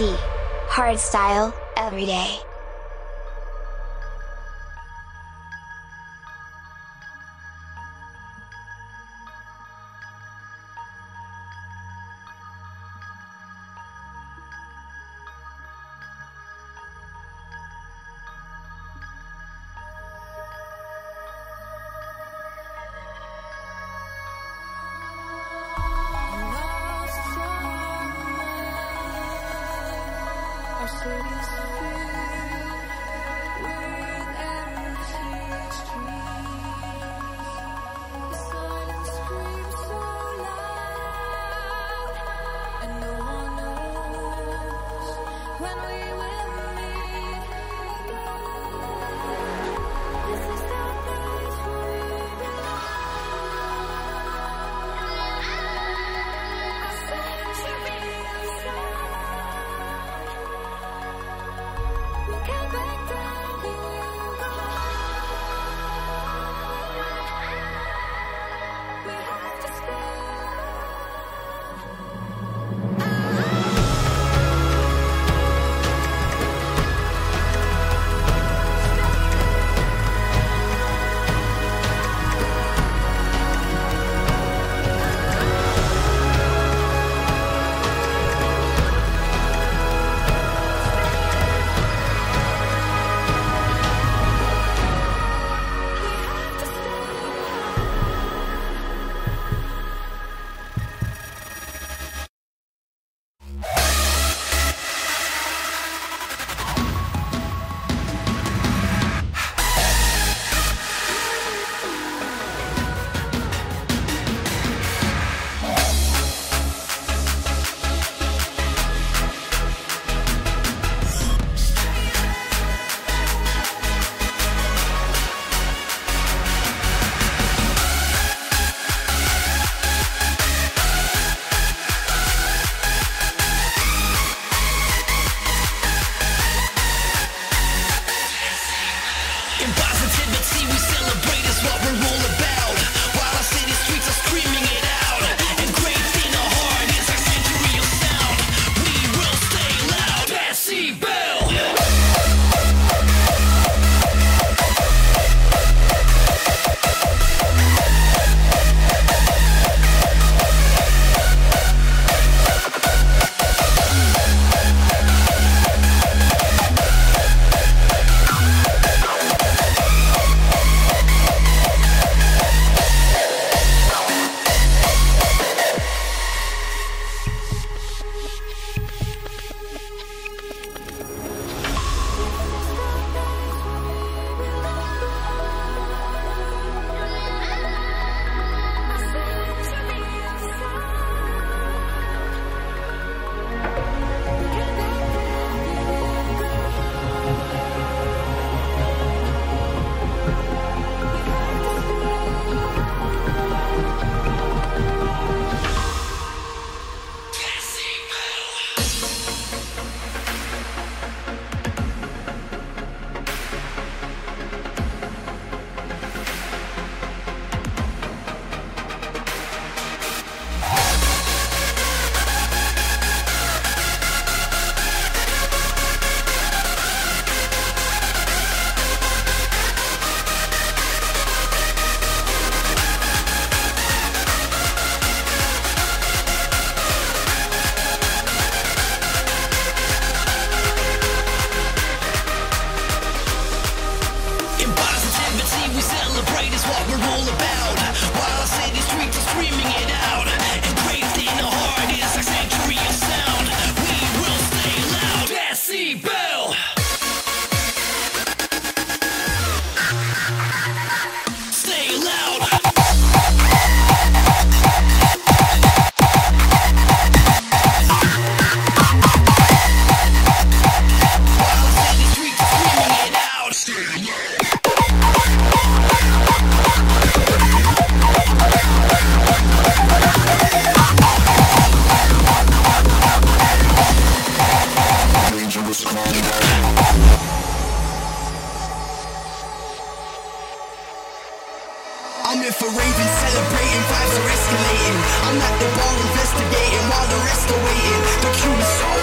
Hardstyle, every day. But see, we celebrate is what we're rolling. I'm in for Raven celebrating, vibes are escalating. I'm at the bar investigating while the rest are waiting. The queue is so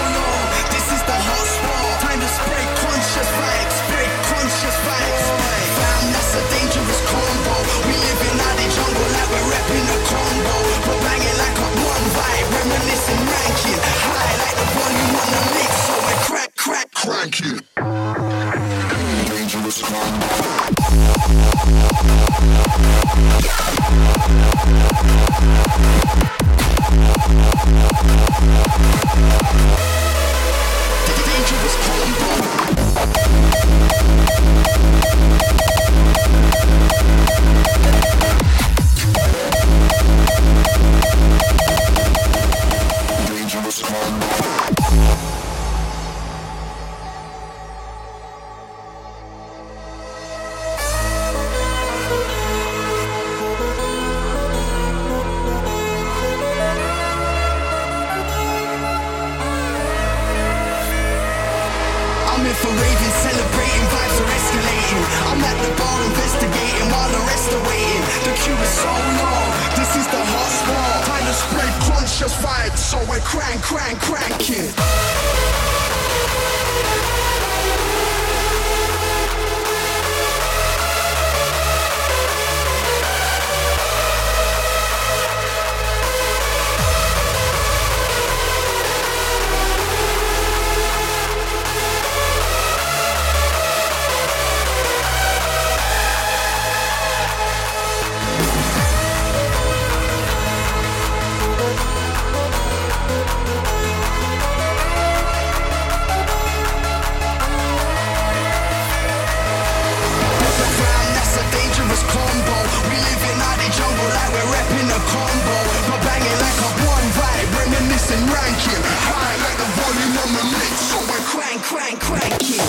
ranking. High like the volume on the mix, so we're crank, crank, it.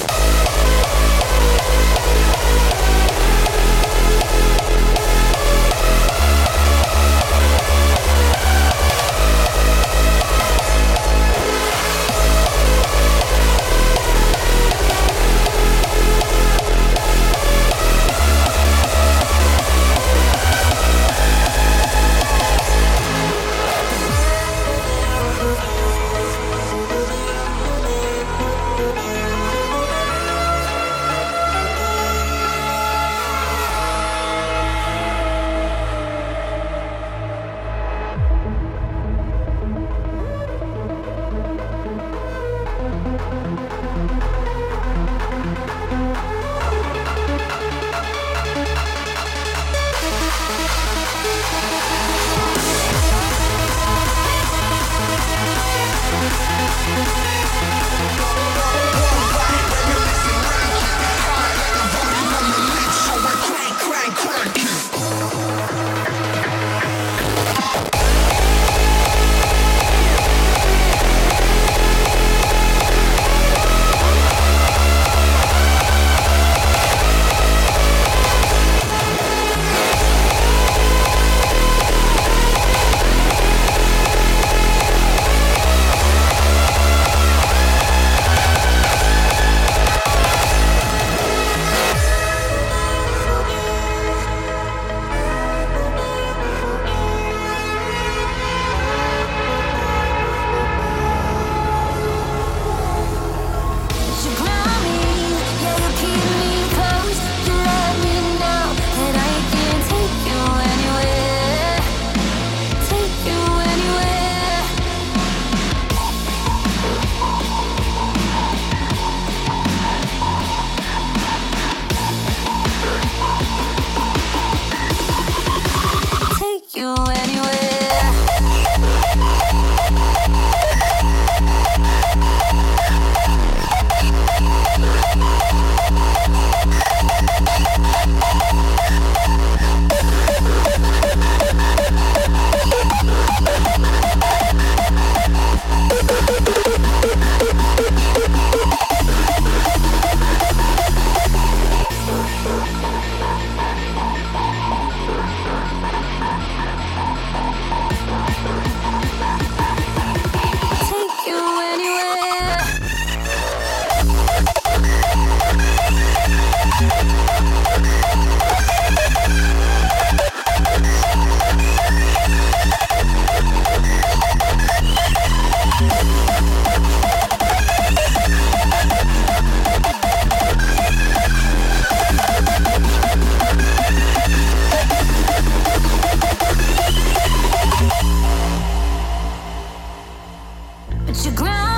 you ground.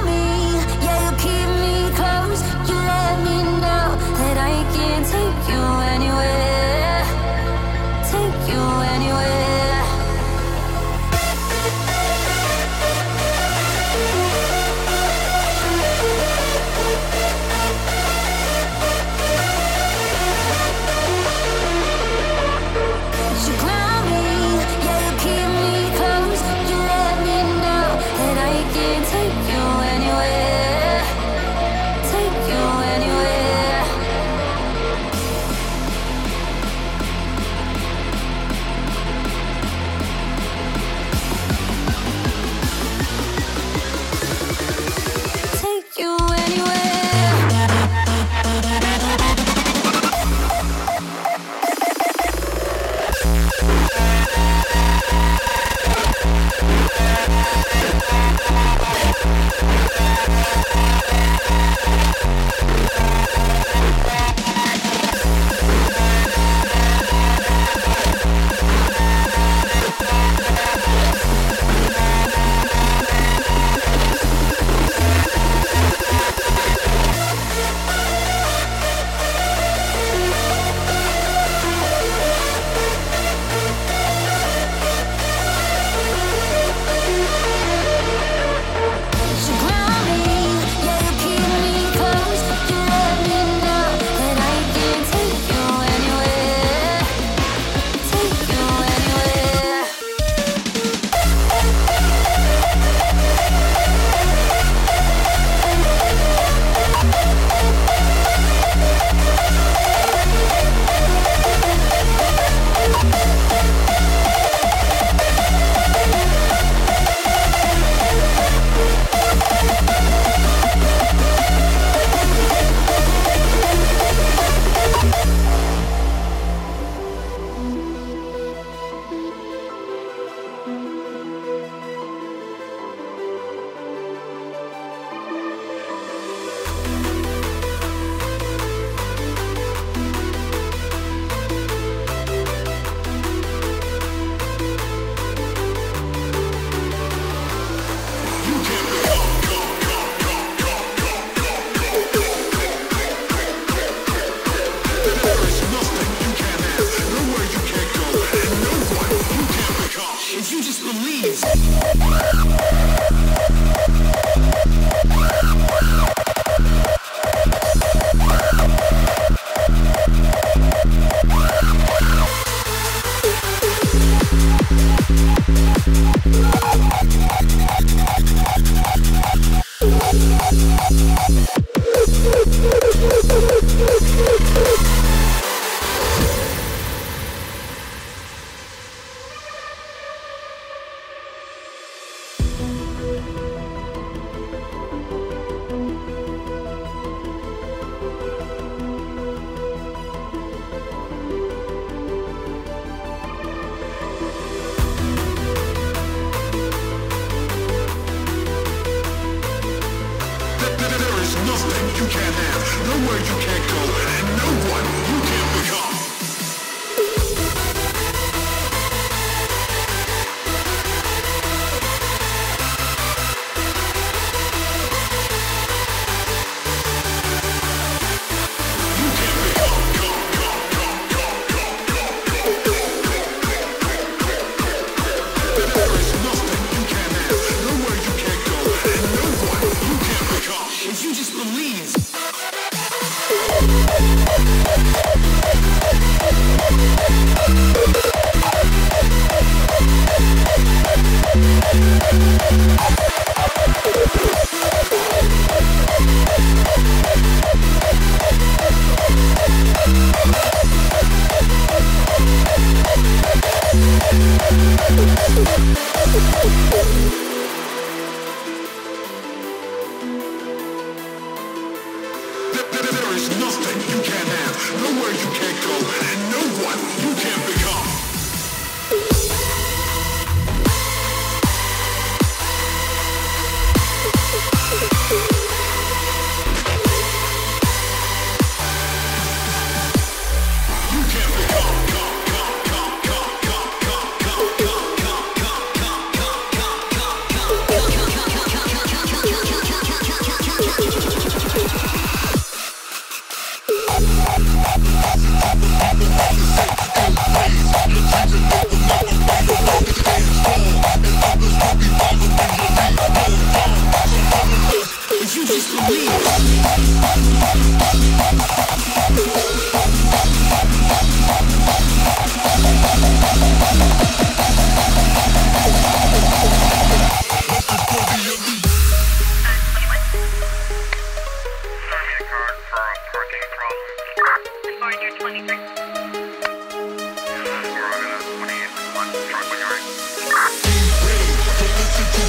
Your go, and no one you can't never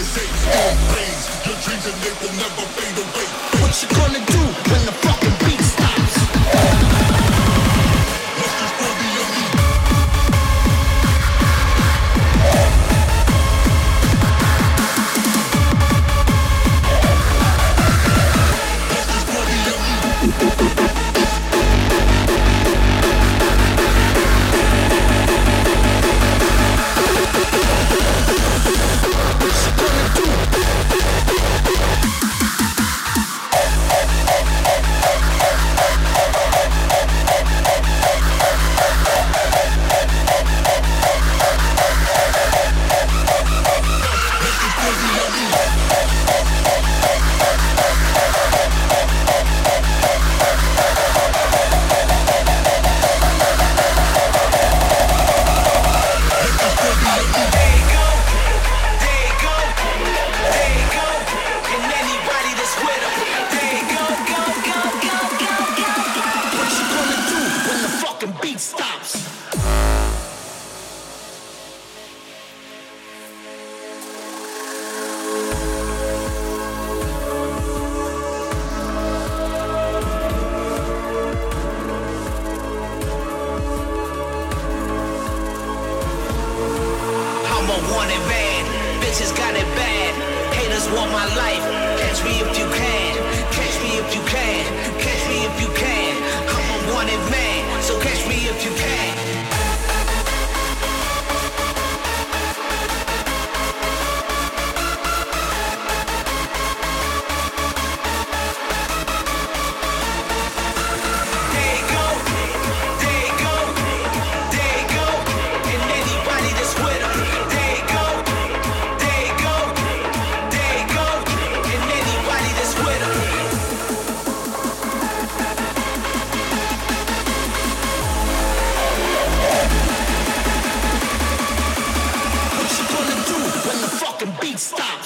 E-Brain, don't listen to the I scream your name, I shout so loud so we can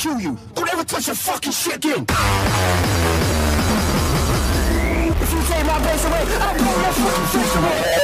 kill you. Don't ever touch your fucking shit again. If you take my place away, I'll blow your fucking face away.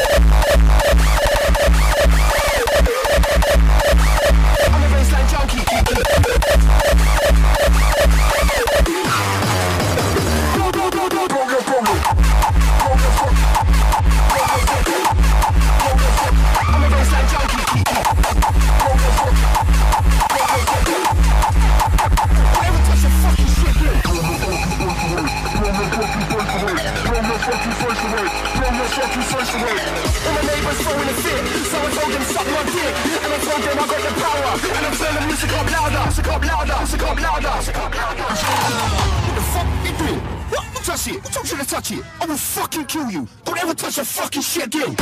touch it. You to touch it? I will fucking kill you. Don't ever touch a fucking shit again.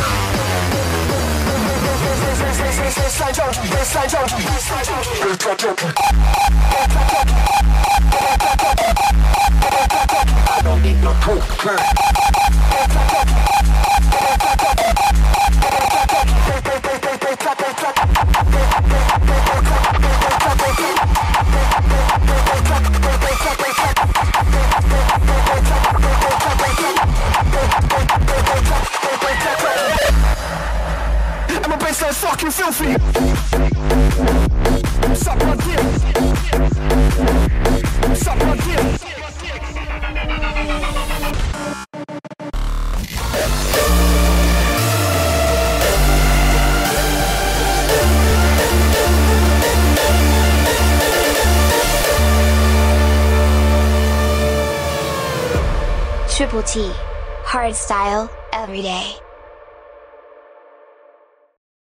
I don't need no coke. They, they, they, they, they, they, they, they, they, they, they, they, It's so fucking filthy. Suck my my. Triple T. Hard style, every day.